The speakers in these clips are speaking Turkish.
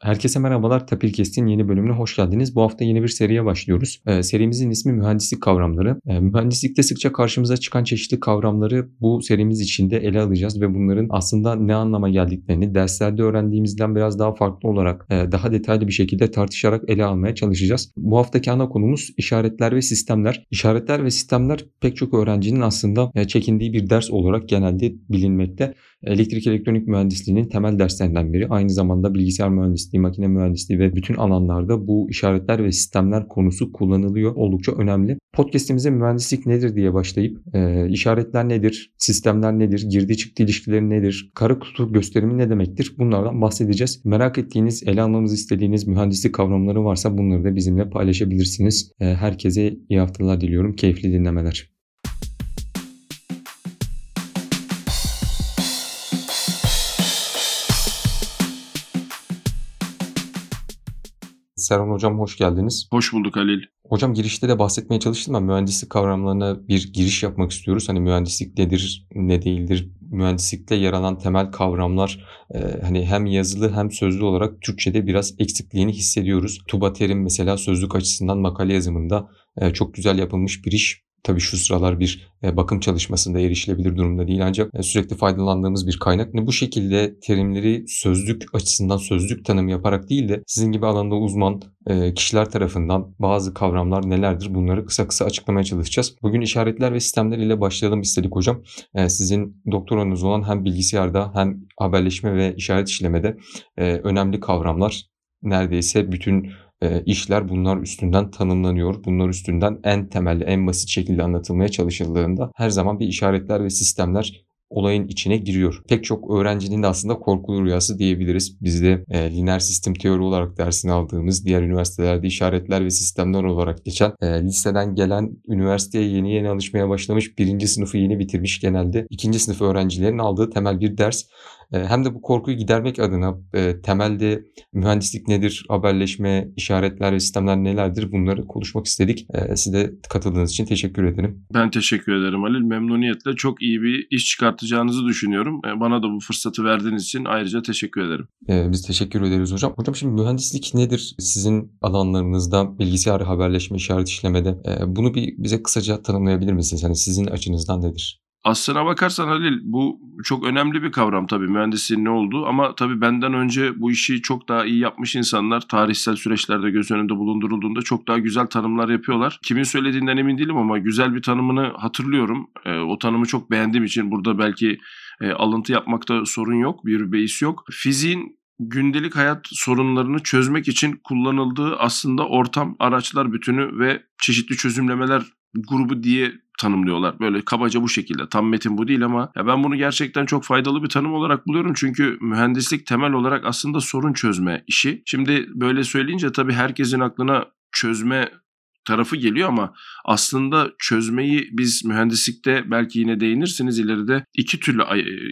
Herkese merhabalar. Tapilkest'in yeni bölümüne hoş geldiniz. Bu hafta yeni bir seriye başlıyoruz. Ee, serimizin ismi mühendislik kavramları. Ee, mühendislikte sıkça karşımıza çıkan çeşitli kavramları bu serimiz içinde ele alacağız ve bunların aslında ne anlama geldiklerini derslerde öğrendiğimizden biraz daha farklı olarak e, daha detaylı bir şekilde tartışarak ele almaya çalışacağız. Bu haftaki ana konumuz işaretler ve sistemler. İşaretler ve sistemler pek çok öğrencinin aslında e, çekindiği bir ders olarak genelde bilinmekte. Elektrik elektronik mühendisliğinin temel derslerinden biri. Aynı zamanda bilgisayar mühendisliği, makine mühendisliği ve bütün alanlarda bu işaretler ve sistemler konusu kullanılıyor. Oldukça önemli. Podcast'imize mühendislik nedir diye başlayıp e, işaretler nedir, sistemler nedir, girdi çıktı ilişkileri nedir, kara kutu gösterimi ne demektir bunlardan bahsedeceğiz. Merak ettiğiniz, ele almamızı istediğiniz mühendislik kavramları varsa bunları da bizimle paylaşabilirsiniz. E, herkese iyi haftalar diliyorum. Keyifli dinlemeler. Serhan Hocam hoş geldiniz. Hoş bulduk Halil. Hocam girişte de bahsetmeye çalıştım ama mühendislik kavramlarına bir giriş yapmak istiyoruz. Hani mühendislik nedir, ne değildir, mühendislikte yer alan temel kavramlar e, hani hem yazılı hem sözlü olarak Türkçe'de biraz eksikliğini hissediyoruz. Tuba Terim mesela sözlük açısından makale yazımında e, çok güzel yapılmış bir iş. Tabii şu sıralar bir e, bakım çalışmasında erişilebilir durumda değil ancak e, sürekli faydalandığımız bir kaynak. Bu şekilde terimleri sözlük açısından sözlük tanım yaparak değil de sizin gibi alanda uzman e, kişiler tarafından bazı kavramlar nelerdir bunları kısa kısa açıklamaya çalışacağız. Bugün işaretler ve sistemler ile başlayalım istedik hocam. Sizin doktoranız olan hem bilgisayarda hem haberleşme ve işaret işlemede önemli kavramlar neredeyse bütün e, işler bunlar üstünden tanımlanıyor. Bunlar üstünden en temel, en basit şekilde anlatılmaya çalışıldığında her zaman bir işaretler ve sistemler olayın içine giriyor. Pek çok öğrencinin de aslında korkulu rüyası diyebiliriz. Bizde e, lineer sistem teori olarak dersini aldığımız diğer üniversitelerde işaretler ve sistemler olarak geçen e, liseden gelen üniversiteye yeni yeni alışmaya başlamış birinci sınıfı yeni bitirmiş genelde ikinci sınıf öğrencilerin aldığı temel bir ders. Hem de bu korkuyu gidermek adına temelde mühendislik nedir, haberleşme, işaretler ve sistemler nelerdir bunları konuşmak istedik. Size katıldığınız için teşekkür ederim. Ben teşekkür ederim Halil. Memnuniyetle çok iyi bir iş çıkartacağınızı düşünüyorum. Bana da bu fırsatı verdiğiniz için ayrıca teşekkür ederim. Biz teşekkür ederiz hocam. Hocam şimdi mühendislik nedir sizin alanlarınızda bilgisayar haberleşme, işaret işlemede? Bunu bir bize kısaca tanımlayabilir misiniz? Yani sizin açınızdan nedir? Aslına bakarsan Halil bu çok önemli bir kavram tabii mühendisliğin ne olduğu ama tabii benden önce bu işi çok daha iyi yapmış insanlar tarihsel süreçlerde göz önünde bulundurulduğunda çok daha güzel tanımlar yapıyorlar. Kimin söylediğinden emin değilim ama güzel bir tanımını hatırlıyorum. E, o tanımı çok beğendiğim için burada belki e, alıntı yapmakta sorun yok, bir beis yok. Fiziğin gündelik hayat sorunlarını çözmek için kullanıldığı aslında ortam, araçlar bütünü ve çeşitli çözümlemeler grubu diye tanımlıyorlar. Böyle kabaca bu şekilde. Tam metin bu değil ama ya ben bunu gerçekten çok faydalı bir tanım olarak buluyorum. Çünkü mühendislik temel olarak aslında sorun çözme işi. Şimdi böyle söyleyince tabii herkesin aklına çözme tarafı geliyor ama aslında çözmeyi biz mühendislikte belki yine değinirsiniz ileride iki türlü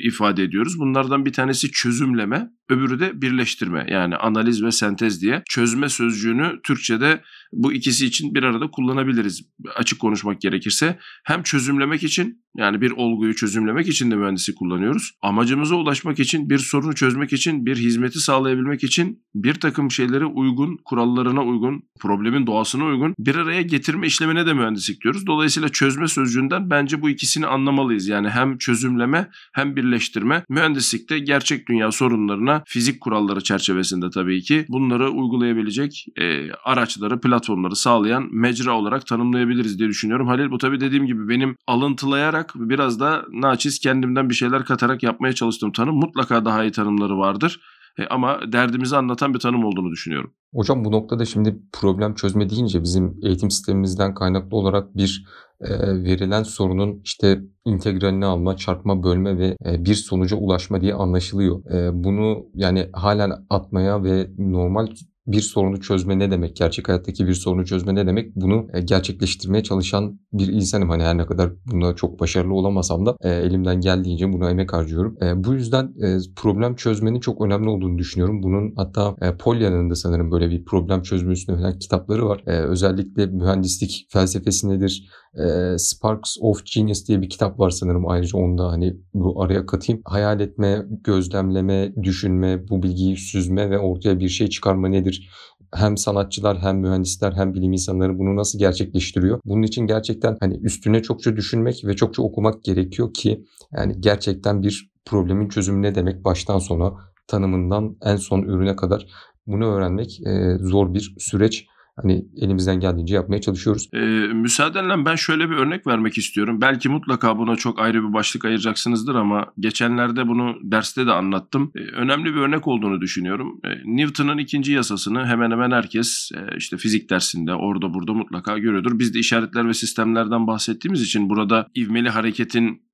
ifade ediyoruz. Bunlardan bir tanesi çözümleme, öbürü de birleştirme yani analiz ve sentez diye. Çözme sözcüğünü Türkçe'de bu ikisi için bir arada kullanabiliriz açık konuşmak gerekirse. Hem çözümlemek için yani bir olguyu çözümlemek için de mühendisi kullanıyoruz. Amacımıza ulaşmak için, bir sorunu çözmek için, bir hizmeti sağlayabilmek için bir takım şeylere uygun, kurallarına uygun, problemin doğasına uygun bir araya getirme işlemine de mühendislik diyoruz. Dolayısıyla çözme sözcüğünden bence bu ikisini anlamalıyız. Yani hem çözümleme hem birleştirme. Mühendislikte gerçek dünya sorunlarına fizik kuralları çerçevesinde tabii ki bunları uygulayabilecek e, araçları, platformları sağlayan mecra olarak tanımlayabiliriz diye düşünüyorum. Halil bu tabii dediğim gibi benim alıntılayarak biraz da naçiz kendimden bir şeyler katarak yapmaya çalıştığım tanım mutlaka daha iyi tanımları vardır. E, ama derdimizi anlatan bir tanım olduğunu düşünüyorum. Hocam bu noktada şimdi problem çözme deyince bizim eğitim sistemimizden kaynaklı olarak bir e, verilen sorunun işte integralini alma, çarpma, bölme ve e, bir sonuca ulaşma diye anlaşılıyor. E, bunu yani halen atmaya ve normal bir sorunu çözme ne demek? Gerçek hayattaki bir sorunu çözme ne demek? Bunu e, gerçekleştirmeye çalışan bir insanım. Hani her ne kadar bunda çok başarılı olamasam da e, elimden geldiğince buna emek harcıyorum. E, bu yüzden problem çözmenin çok önemli olduğunu düşünüyorum. Bunun hatta Polya'nın da sanırım böyle bir problem çözme üstüne falan kitapları var. Özellikle mühendislik felsefesi nedir? Eee, Sparks of Genius diye bir kitap var sanırım. Ayrıca onu da hani bu araya katayım. Hayal etme, gözlemleme, düşünme, bu bilgiyi süzme ve ortaya bir şey çıkarma nedir? Hem sanatçılar hem mühendisler hem bilim insanları bunu nasıl gerçekleştiriyor? Bunun için gerçekten hani üstüne çokça düşünmek ve çokça okumak gerekiyor ki yani gerçekten bir problemin çözümü ne demek baştan sona tanımından en son ürüne kadar bunu öğrenmek eee, zor bir süreç. Hani elimizden geldiğince yapmaya çalışıyoruz. Ee, müsaadenle ben şöyle bir örnek vermek istiyorum. Belki mutlaka buna çok ayrı bir başlık ayıracaksınızdır ama geçenlerde bunu derste de anlattım. Ee, önemli bir örnek olduğunu düşünüyorum. Ee, Newton'un ikinci yasasını hemen hemen herkes e, işte fizik dersinde orada burada mutlaka görüyordur. Biz de işaretler ve sistemlerden bahsettiğimiz için burada ivmeli hareketin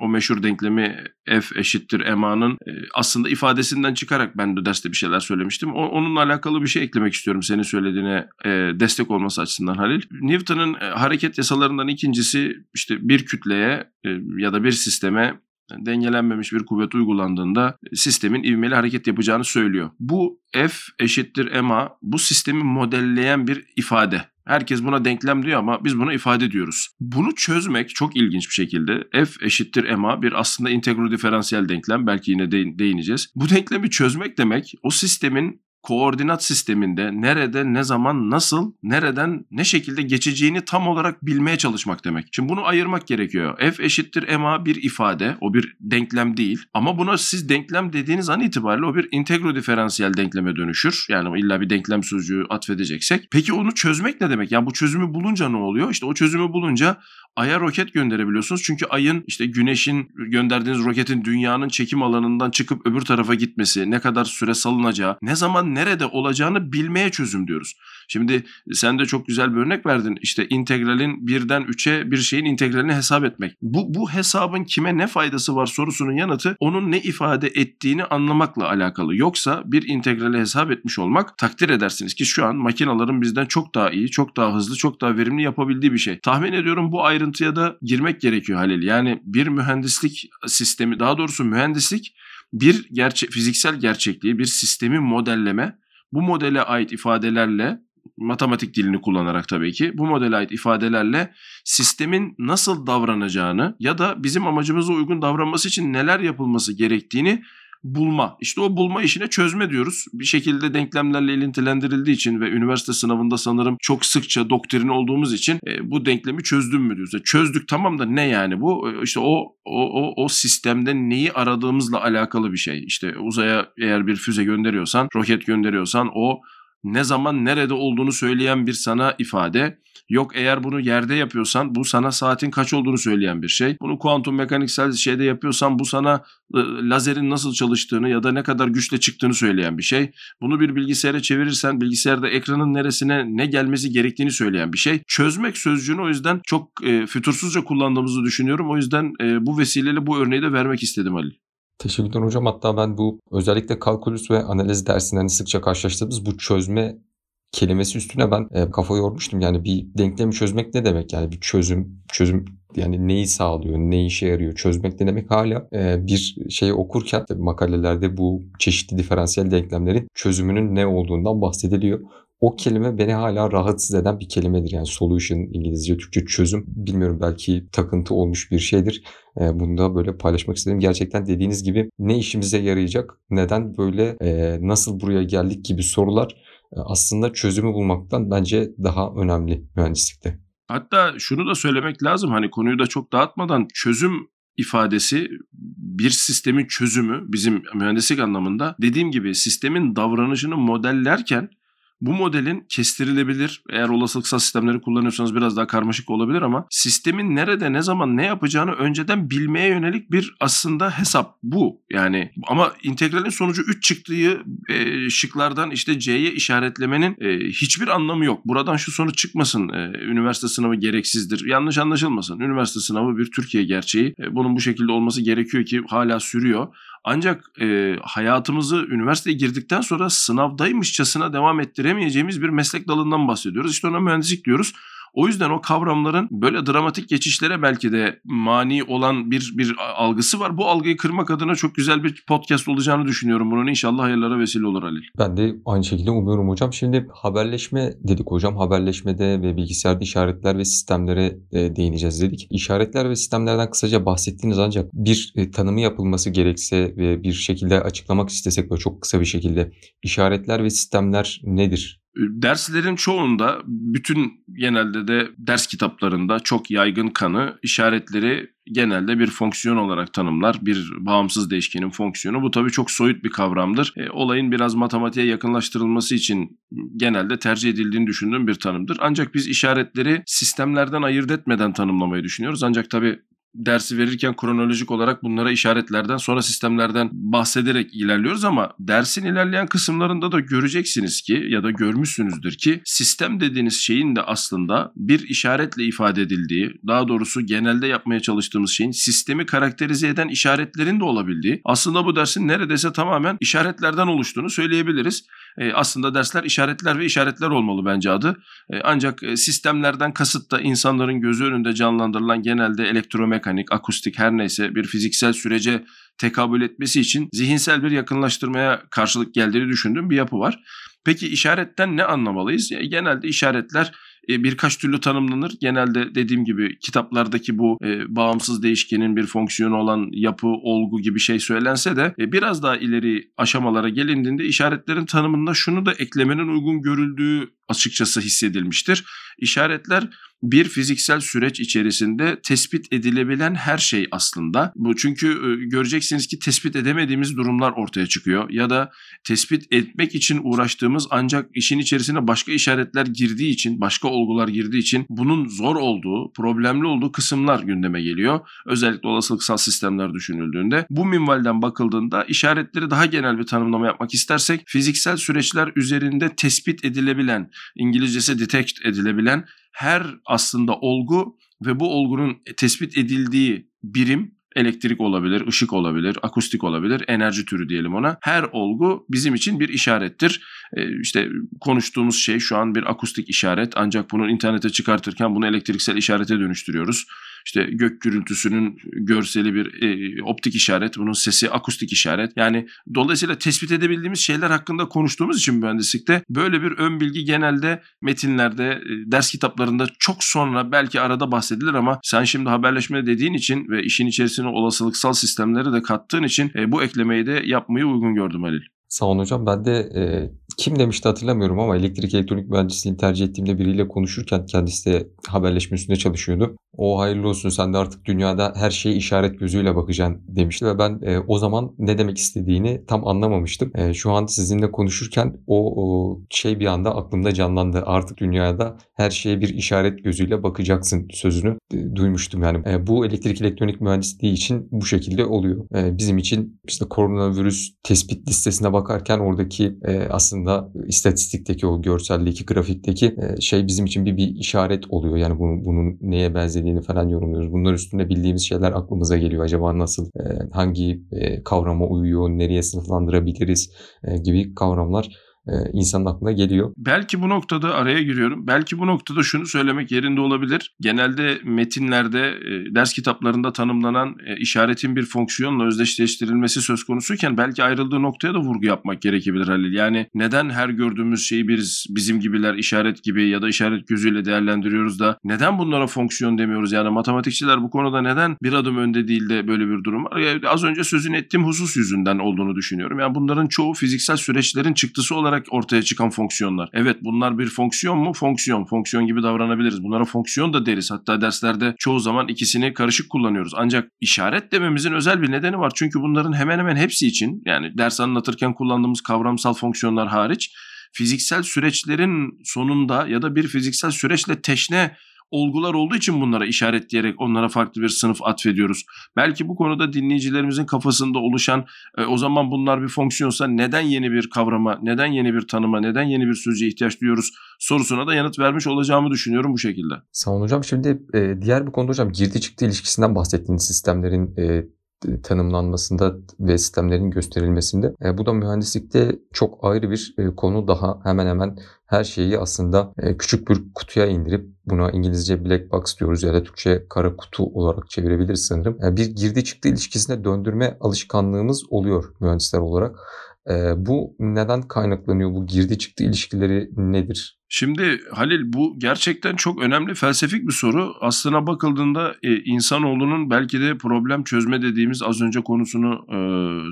o meşhur denklemi F eşittir MA'nın e, aslında ifadesinden çıkarak ben de derste bir şeyler söylemiştim. Onunla alakalı bir şey eklemek istiyorum senin söylediğine e, destek olması açısından Halil. Newton'un e, hareket yasalarından ikincisi işte bir kütleye ya da bir sisteme dengelenmemiş bir kuvvet uygulandığında sistemin ivmeli hareket yapacağını söylüyor. Bu F eşittir MA bu sistemi modelleyen bir ifade. Herkes buna denklem diyor ama biz buna ifade diyoruz. Bunu çözmek çok ilginç bir şekilde F eşittir MA bir aslında integro diferansiyel denklem. Belki yine de, değineceğiz. Bu denklemi çözmek demek o sistemin koordinat sisteminde nerede, ne zaman, nasıl, nereden, ne şekilde geçeceğini tam olarak bilmeye çalışmak demek. Şimdi bunu ayırmak gerekiyor. F eşittir MA bir ifade, o bir denklem değil. Ama buna siz denklem dediğiniz an itibariyle o bir integro diferansiyel denkleme dönüşür. Yani illa bir denklem sözcüğü atfedeceksek. Peki onu çözmek ne demek? Yani bu çözümü bulunca ne oluyor? İşte o çözümü bulunca Ay'a roket gönderebiliyorsunuz. Çünkü Ay'ın işte Güneş'in gönderdiğiniz roketin dünyanın çekim alanından çıkıp öbür tarafa gitmesi, ne kadar süre salınacağı, ne zaman nerede olacağını bilmeye çözüm diyoruz. Şimdi sen de çok güzel bir örnek verdin. İşte integralin birden 3'e bir şeyin integralini hesap etmek. Bu, bu hesabın kime ne faydası var sorusunun yanıtı onun ne ifade ettiğini anlamakla alakalı. Yoksa bir integrali hesap etmiş olmak takdir edersiniz ki şu an makinaların bizden çok daha iyi, çok daha hızlı, çok daha verimli yapabildiği bir şey. Tahmin ediyorum bu ayrıntıya da girmek gerekiyor Halil. Yani bir mühendislik sistemi, daha doğrusu mühendislik bir gerçe fiziksel gerçekliği, bir sistemi modelleme, bu modele ait ifadelerle matematik dilini kullanarak tabii ki bu modele ait ifadelerle sistemin nasıl davranacağını ya da bizim amacımıza uygun davranması için neler yapılması gerektiğini bulma. İşte o bulma işine çözme diyoruz. Bir şekilde denklemlerle ilintilendirildiği için ve üniversite sınavında sanırım çok sıkça doktrin olduğumuz için e, bu denklemi çözdüm mü diyoruz. E, çözdük tamam da ne yani bu? E, işte o, o, o, o sistemde neyi aradığımızla alakalı bir şey. İşte uzaya eğer bir füze gönderiyorsan, roket gönderiyorsan o ne zaman nerede olduğunu söyleyen bir sana ifade. Yok eğer bunu yerde yapıyorsan bu sana saatin kaç olduğunu söyleyen bir şey. Bunu kuantum mekaniksel şeyde yapıyorsan bu sana lazerin nasıl çalıştığını ya da ne kadar güçle çıktığını söyleyen bir şey. Bunu bir bilgisayara çevirirsen bilgisayarda ekranın neresine ne gelmesi gerektiğini söyleyen bir şey. Çözmek sözcüğünü o yüzden çok e, fütursuzca kullandığımızı düşünüyorum. O yüzden e, bu vesileyle bu örneği de vermek istedim Ali. Teşekkürler hocam. Hatta ben bu özellikle kalkülüs ve analiz dersinden hani sıkça karşılaştığımız bu çözme kelimesi üstüne ben e, kafa yormuştum. Yani bir denklemi çözmek ne demek? Yani bir çözüm, çözüm yani neyi sağlıyor, ne işe yarıyor çözmek ne demek hala e, bir şeyi okurken makalelerde bu çeşitli diferansiyel denklemlerin çözümünün ne olduğundan bahsediliyor. O kelime beni hala rahatsız eden bir kelimedir. Yani solution İngilizce, Türkçe çözüm. Bilmiyorum belki takıntı olmuş bir şeydir. E, bunu da böyle paylaşmak istedim. Gerçekten dediğiniz gibi ne işimize yarayacak, neden böyle, e, nasıl buraya geldik gibi sorular e, aslında çözümü bulmaktan bence daha önemli mühendislikte. Hatta şunu da söylemek lazım hani konuyu da çok dağıtmadan çözüm ifadesi bir sistemin çözümü bizim mühendislik anlamında dediğim gibi sistemin davranışını modellerken bu modelin kestirilebilir, eğer olasılıksal sistemleri kullanıyorsanız biraz daha karmaşık olabilir ama sistemin nerede, ne zaman, ne yapacağını önceden bilmeye yönelik bir aslında hesap bu. Yani ama integralin sonucu 3 çıktığı e, şıklardan işte C'ye işaretlemenin e, hiçbir anlamı yok. Buradan şu sonuç çıkmasın, e, üniversite sınavı gereksizdir. Yanlış anlaşılmasın. Üniversite sınavı bir Türkiye gerçeği. E, bunun bu şekilde olması gerekiyor ki hala sürüyor. Ancak e, hayatımızı üniversiteye girdikten sonra sınavdaymışçasına devam ettiremeyeceğimiz bir meslek dalından bahsediyoruz. İşte ona mühendislik diyoruz. O yüzden o kavramların böyle dramatik geçişlere belki de mani olan bir bir algısı var. Bu algıyı kırmak adına çok güzel bir podcast olacağını düşünüyorum. Bunun inşallah hayırlara vesile olur Halil. Ben de aynı şekilde umuyorum hocam. Şimdi haberleşme dedik hocam. Haberleşmede ve bilgisayarda işaretler ve sistemlere e, değineceğiz dedik. İşaretler ve sistemlerden kısaca bahsettiniz ancak bir e, tanımı yapılması gerekse ve bir şekilde açıklamak istesek böyle çok kısa bir şekilde işaretler ve sistemler nedir? Derslerin çoğunda bütün genelde de ders kitaplarında çok yaygın kanı işaretleri genelde bir fonksiyon olarak tanımlar. Bir bağımsız değişkenin fonksiyonu. Bu tabii çok soyut bir kavramdır. E, olayın biraz matematiğe yakınlaştırılması için genelde tercih edildiğini düşündüğüm bir tanımdır. Ancak biz işaretleri sistemlerden ayırt etmeden tanımlamayı düşünüyoruz. Ancak tabii dersi verirken kronolojik olarak bunlara işaretlerden sonra sistemlerden bahsederek ilerliyoruz ama dersin ilerleyen kısımlarında da göreceksiniz ki ya da görmüşsünüzdür ki sistem dediğiniz şeyin de aslında bir işaretle ifade edildiği, daha doğrusu genelde yapmaya çalıştığımız şeyin sistemi karakterize eden işaretlerin de olabildiği, aslında bu dersin neredeyse tamamen işaretlerden oluştuğunu söyleyebiliriz. E, aslında dersler işaretler ve işaretler olmalı bence adı. E, ancak e, sistemlerden kasıt da insanların gözü önünde canlandırılan genelde elektromekanik, akustik her neyse bir fiziksel sürece tekabül etmesi için zihinsel bir yakınlaştırmaya karşılık geldiğini düşündüğüm bir yapı var. Peki işaretten ne anlamalıyız? Yani genelde işaretler e, birkaç türlü tanımlanır. Genelde dediğim gibi kitaplardaki bu e, bağımsız değişkenin bir fonksiyonu olan yapı, olgu gibi şey söylense de e, biraz daha ileri aşamalara gelindiğinde işaretlerin tanımında şunu da eklemenin uygun görüldüğü açıkçası hissedilmiştir. İşaretler bir fiziksel süreç içerisinde tespit edilebilen her şey aslında. Bu çünkü e, göreceksiniz ki tespit edemediğimiz durumlar ortaya çıkıyor ya da tespit etmek için uğraştığımız ancak işin içerisine başka işaretler girdiği için, başka olgular girdiği için bunun zor olduğu, problemli olduğu kısımlar gündeme geliyor. Özellikle olasılıksal sistemler düşünüldüğünde. Bu minvalden bakıldığında işaretleri daha genel bir tanımlama yapmak istersek fiziksel süreçler üzerinde tespit edilebilen, İngilizcesi detect edilebilen her aslında olgu ve bu olgunun tespit edildiği birim elektrik olabilir, ışık olabilir, akustik olabilir, enerji türü diyelim ona. Her olgu bizim için bir işarettir. Ee, işte konuştuğumuz şey şu an bir akustik işaret ancak bunu internete çıkartırken bunu elektriksel işarete dönüştürüyoruz işte gök gürültüsünün görseli bir e, optik işaret, bunun sesi akustik işaret. Yani dolayısıyla tespit edebildiğimiz şeyler hakkında konuştuğumuz için mühendislikte böyle bir ön bilgi genelde metinlerde, e, ders kitaplarında çok sonra belki arada bahsedilir ama sen şimdi haberleşme dediğin için ve işin içerisine olasılıksal sistemleri de kattığın için e, bu eklemeyi de yapmayı uygun gördüm Halil. Sağ olun hocam. Ben de e, kim demişti hatırlamıyorum ama elektrik elektronik mühendisliğini tercih ettiğimde biriyle konuşurken kendisi de haberleşme üstünde çalışıyordu. O hayırlı olsun sen de artık dünyada her şeyi işaret gözüyle bakacaksın demişti ve ben e, o zaman ne demek istediğini tam anlamamıştım. E, şu an sizinle konuşurken o, o şey bir anda aklımda canlandı. Artık dünyada her şeye bir işaret gözüyle bakacaksın sözünü e, duymuştum. Yani e, bu elektrik elektronik mühendisliği için bu şekilde oluyor. E, bizim için işte koronavirüs tespit listesine bakarken oradaki e, aslında istatistikteki o görseldeki grafikteki e, şey bizim için bir, bir işaret oluyor. Yani bunun, bunun neye benzediğini falan yorumluyoruz. Bunlar üstünde bildiğimiz şeyler aklımıza geliyor. Acaba nasıl, e, hangi e, kavrama uyuyor, nereye sınıflandırabiliriz e, gibi kavramlar insanın aklına geliyor. Belki bu noktada araya giriyorum. Belki bu noktada şunu söylemek yerinde olabilir. Genelde metinlerde, e, ders kitaplarında tanımlanan e, işaretin bir fonksiyonla özdeşleştirilmesi söz konusuyken belki ayrıldığı noktaya da vurgu yapmak gerekebilir Halil. Yani neden her gördüğümüz şeyi biz bizim gibiler işaret gibi ya da işaret gözüyle değerlendiriyoruz da neden bunlara fonksiyon demiyoruz? Yani matematikçiler bu konuda neden bir adım önde değil de böyle bir durum az önce sözünü ettiğim husus yüzünden olduğunu düşünüyorum. Yani bunların çoğu fiziksel süreçlerin çıktısı olarak olarak ortaya çıkan fonksiyonlar. Evet bunlar bir fonksiyon mu? Fonksiyon. Fonksiyon gibi davranabiliriz. Bunlara fonksiyon da deriz. Hatta derslerde çoğu zaman ikisini karışık kullanıyoruz. Ancak işaret dememizin özel bir nedeni var. Çünkü bunların hemen hemen hepsi için yani ders anlatırken kullandığımız kavramsal fonksiyonlar hariç fiziksel süreçlerin sonunda ya da bir fiziksel süreçle teşne olgular olduğu için bunlara işaretleyerek onlara farklı bir sınıf atfediyoruz. Belki bu konuda dinleyicilerimizin kafasında oluşan e, o zaman bunlar bir fonksiyonsa neden yeni bir kavrama, neden yeni bir tanıma, neden yeni bir sözcüğe ihtiyaç duyuyoruz sorusuna da yanıt vermiş olacağımı düşünüyorum bu şekilde. Sağ olun hocam. Şimdi e, diğer bir konuda hocam girdi çıktı ilişkisinden bahsettiğiniz sistemlerin e, tanımlanmasında ve sistemlerin gösterilmesinde. E, bu da mühendislikte çok ayrı bir e, konu daha hemen hemen her şeyi aslında e, küçük bir kutuya indirip buna İngilizce black box diyoruz ya da Türkçe kara kutu olarak çevirebiliriz sanırım. Yani bir girdi çıktı ilişkisine döndürme alışkanlığımız oluyor mühendisler olarak. Bu neden kaynaklanıyor? Bu girdi çıktı ilişkileri nedir? Şimdi Halil bu gerçekten çok önemli felsefik bir soru. Aslına bakıldığında e, insanoğlunun belki de problem çözme dediğimiz az önce konusunu e,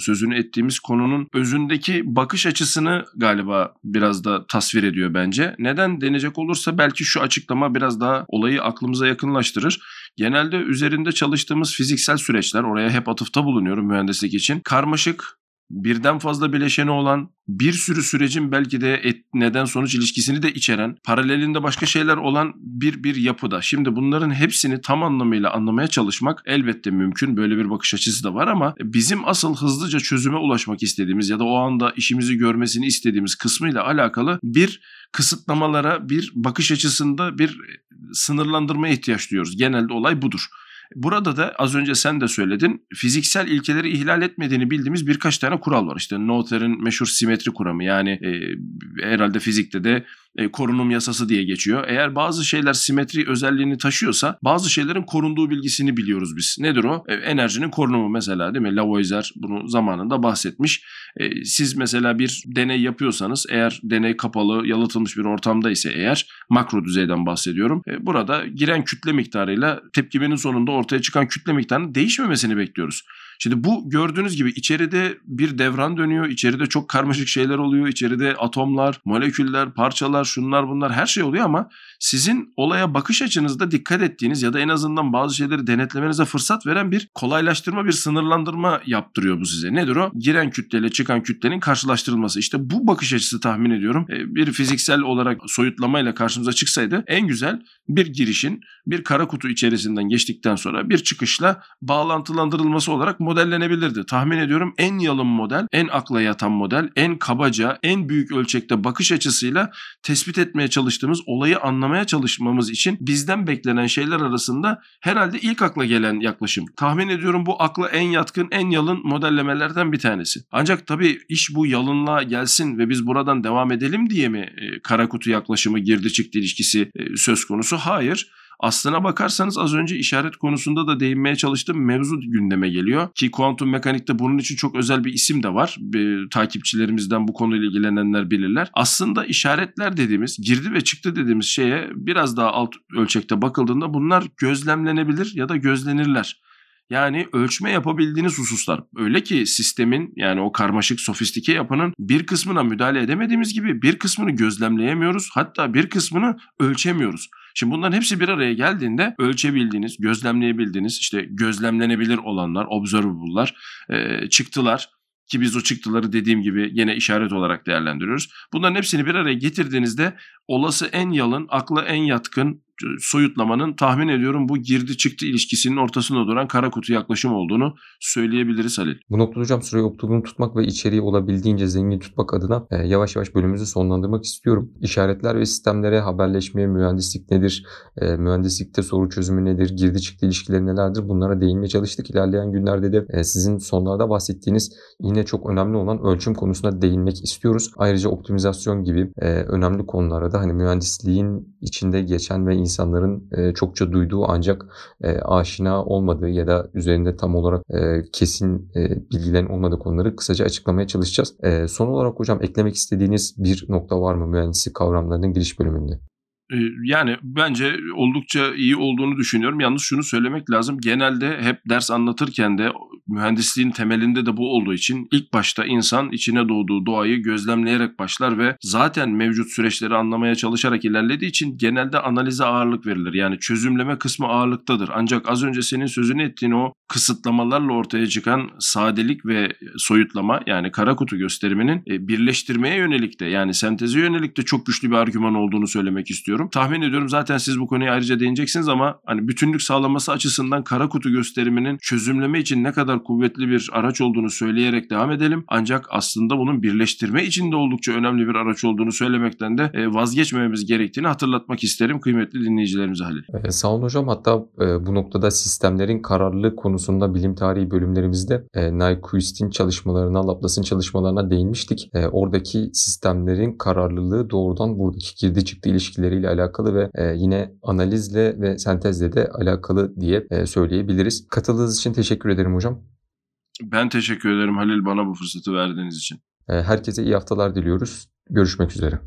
sözünü ettiğimiz konunun özündeki bakış açısını galiba biraz da tasvir ediyor bence. Neden denecek olursa belki şu açıklama biraz daha olayı aklımıza yakınlaştırır. Genelde üzerinde çalıştığımız fiziksel süreçler oraya hep atıfta bulunuyorum mühendislik için. Karmaşık, birden fazla bileşeni olan, bir sürü sürecin belki de et, neden sonuç ilişkisini de içeren, paralelinde başka şeyler olan bir bir yapıda. Şimdi bunların hepsini tam anlamıyla anlamaya çalışmak elbette mümkün. Böyle bir bakış açısı da var ama bizim asıl hızlıca çözüme ulaşmak istediğimiz ya da o anda işimizi görmesini istediğimiz kısmıyla alakalı bir kısıtlamalara, bir bakış açısında bir sınırlandırmaya ihtiyaç duyuyoruz. Genelde olay budur. Burada da az önce sen de söyledin fiziksel ilkeleri ihlal etmediğini bildiğimiz birkaç tane kural var. İşte Noether'in meşhur simetri kuramı yani e, herhalde fizikte de e, korunum yasası diye geçiyor. Eğer bazı şeyler simetri özelliğini taşıyorsa bazı şeylerin korunduğu bilgisini biliyoruz biz. Nedir o? E, enerjinin korunumu mesela değil mi? Lavoisier bunu zamanında bahsetmiş. E, siz mesela bir deney yapıyorsanız eğer deney kapalı, yalıtılmış bir ortamda ise eğer makro düzeyden bahsediyorum. E, burada giren kütle miktarıyla tepkimenin sonunda ortaya çıkan kütle miktarının değişmemesini bekliyoruz. Şimdi bu gördüğünüz gibi içeride bir devran dönüyor. İçeride çok karmaşık şeyler oluyor. İçeride atomlar, moleküller, parçalar, şunlar bunlar her şey oluyor ama sizin olaya bakış açınızda dikkat ettiğiniz ya da en azından bazı şeyleri denetlemenize fırsat veren bir kolaylaştırma, bir sınırlandırma yaptırıyor bu size. Nedir o? Giren kütleyle çıkan kütlenin karşılaştırılması. İşte bu bakış açısı tahmin ediyorum e, bir fiziksel olarak soyutlamayla karşımıza çıksaydı en güzel bir girişin bir kara kutu içerisinden geçtikten sonra bir çıkışla bağlantılandırılması olarak modellenebilirdi. Tahmin ediyorum en yalın model, en akla yatan model, en kabaca, en büyük ölçekte bakış açısıyla tespit etmeye çalıştığımız olayı anlamaya çalışmamız için bizden beklenen şeyler arasında herhalde ilk akla gelen yaklaşım. Tahmin ediyorum bu akla en yatkın, en yalın modellemelerden bir tanesi. Ancak tabii iş bu yalınlığa gelsin ve biz buradan devam edelim diye mi e, kara kutu yaklaşımı girdi çıktı ilişkisi e, söz konusu? Hayır. Aslına bakarsanız az önce işaret konusunda da değinmeye çalıştığım mevzu gündeme geliyor. Ki kuantum mekanikte bunun için çok özel bir isim de var. Bir, takipçilerimizden bu konuyla ilgilenenler bilirler. Aslında işaretler dediğimiz, girdi ve çıktı dediğimiz şeye biraz daha alt ölçekte bakıldığında bunlar gözlemlenebilir ya da gözlenirler. Yani ölçme yapabildiğiniz hususlar. Öyle ki sistemin yani o karmaşık sofistike yapının bir kısmına müdahale edemediğimiz gibi bir kısmını gözlemleyemiyoruz. Hatta bir kısmını ölçemiyoruz. Şimdi bunların hepsi bir araya geldiğinde ölçebildiğiniz, gözlemleyebildiğiniz, işte gözlemlenebilir olanlar, observable'lar, e, çıktılar ki biz o çıktıları dediğim gibi yine işaret olarak değerlendiriyoruz. Bunların hepsini bir araya getirdiğinizde olası en yalın, akla en yatkın soyutlamanın tahmin ediyorum bu girdi çıktı ilişkisinin ortasında duran kara kutu yaklaşım olduğunu söyleyebiliriz Halil. Bu noktada hocam süreyi optimum tutmak ve içeriği olabildiğince zengin tutmak adına e, yavaş yavaş bölümümüzü sonlandırmak istiyorum. İşaretler ve sistemlere, haberleşmeye, mühendislik nedir, e, mühendislikte soru çözümü nedir, girdi çıktı ilişkileri nelerdir bunlara değinmeye çalıştık. İlerleyen günlerde de e, sizin sonlarda bahsettiğiniz yine çok önemli olan ölçüm konusuna değinmek istiyoruz. Ayrıca optimizasyon gibi e, önemli konulara da hani mühendisliğin içinde geçen ve insanların e, çokça duyduğu ancak e, aşina olmadığı ya da üzerinde tam olarak e, kesin e, bilgilerin olmadığı konuları kısaca açıklamaya çalışacağız. Son olarak hocam eklemek istediğiniz bir nokta var mı mühendislik kavramlarının giriş bölümünde? Yani bence oldukça iyi olduğunu düşünüyorum. Yalnız şunu söylemek lazım. Genelde hep ders anlatırken de mühendisliğin temelinde de bu olduğu için ilk başta insan içine doğduğu doğayı gözlemleyerek başlar ve zaten mevcut süreçleri anlamaya çalışarak ilerlediği için genelde analize ağırlık verilir. Yani çözümleme kısmı ağırlıktadır. Ancak az önce senin sözünü ettiğin o kısıtlamalarla ortaya çıkan sadelik ve soyutlama yani kara kutu gösteriminin birleştirmeye yönelik de yani senteze yönelik de çok güçlü bir argüman olduğunu söylemek istiyorum düşünüyorum. Tahmin ediyorum zaten siz bu konuya ayrıca değineceksiniz ama hani bütünlük sağlaması açısından kara kutu gösteriminin çözümleme için ne kadar kuvvetli bir araç olduğunu söyleyerek devam edelim. Ancak aslında bunun birleştirme için de oldukça önemli bir araç olduğunu söylemekten de e, vazgeçmememiz gerektiğini hatırlatmak isterim kıymetli dinleyicilerimize Halil. Ee, sağ olun hocam. Hatta e, bu noktada sistemlerin kararlılığı konusunda bilim tarihi bölümlerimizde e, Nyquist'in çalışmalarına, Laplace'ın çalışmalarına değinmiştik. E, oradaki sistemlerin kararlılığı doğrudan buradaki girdi çıktı ilişkileriyle alakalı ve e, yine analizle ve sentezle de alakalı diye e, söyleyebiliriz. Katıldığınız için teşekkür ederim hocam. Ben teşekkür ederim Halil bana bu fırsatı verdiğiniz için. E, herkese iyi haftalar diliyoruz. Görüşmek üzere.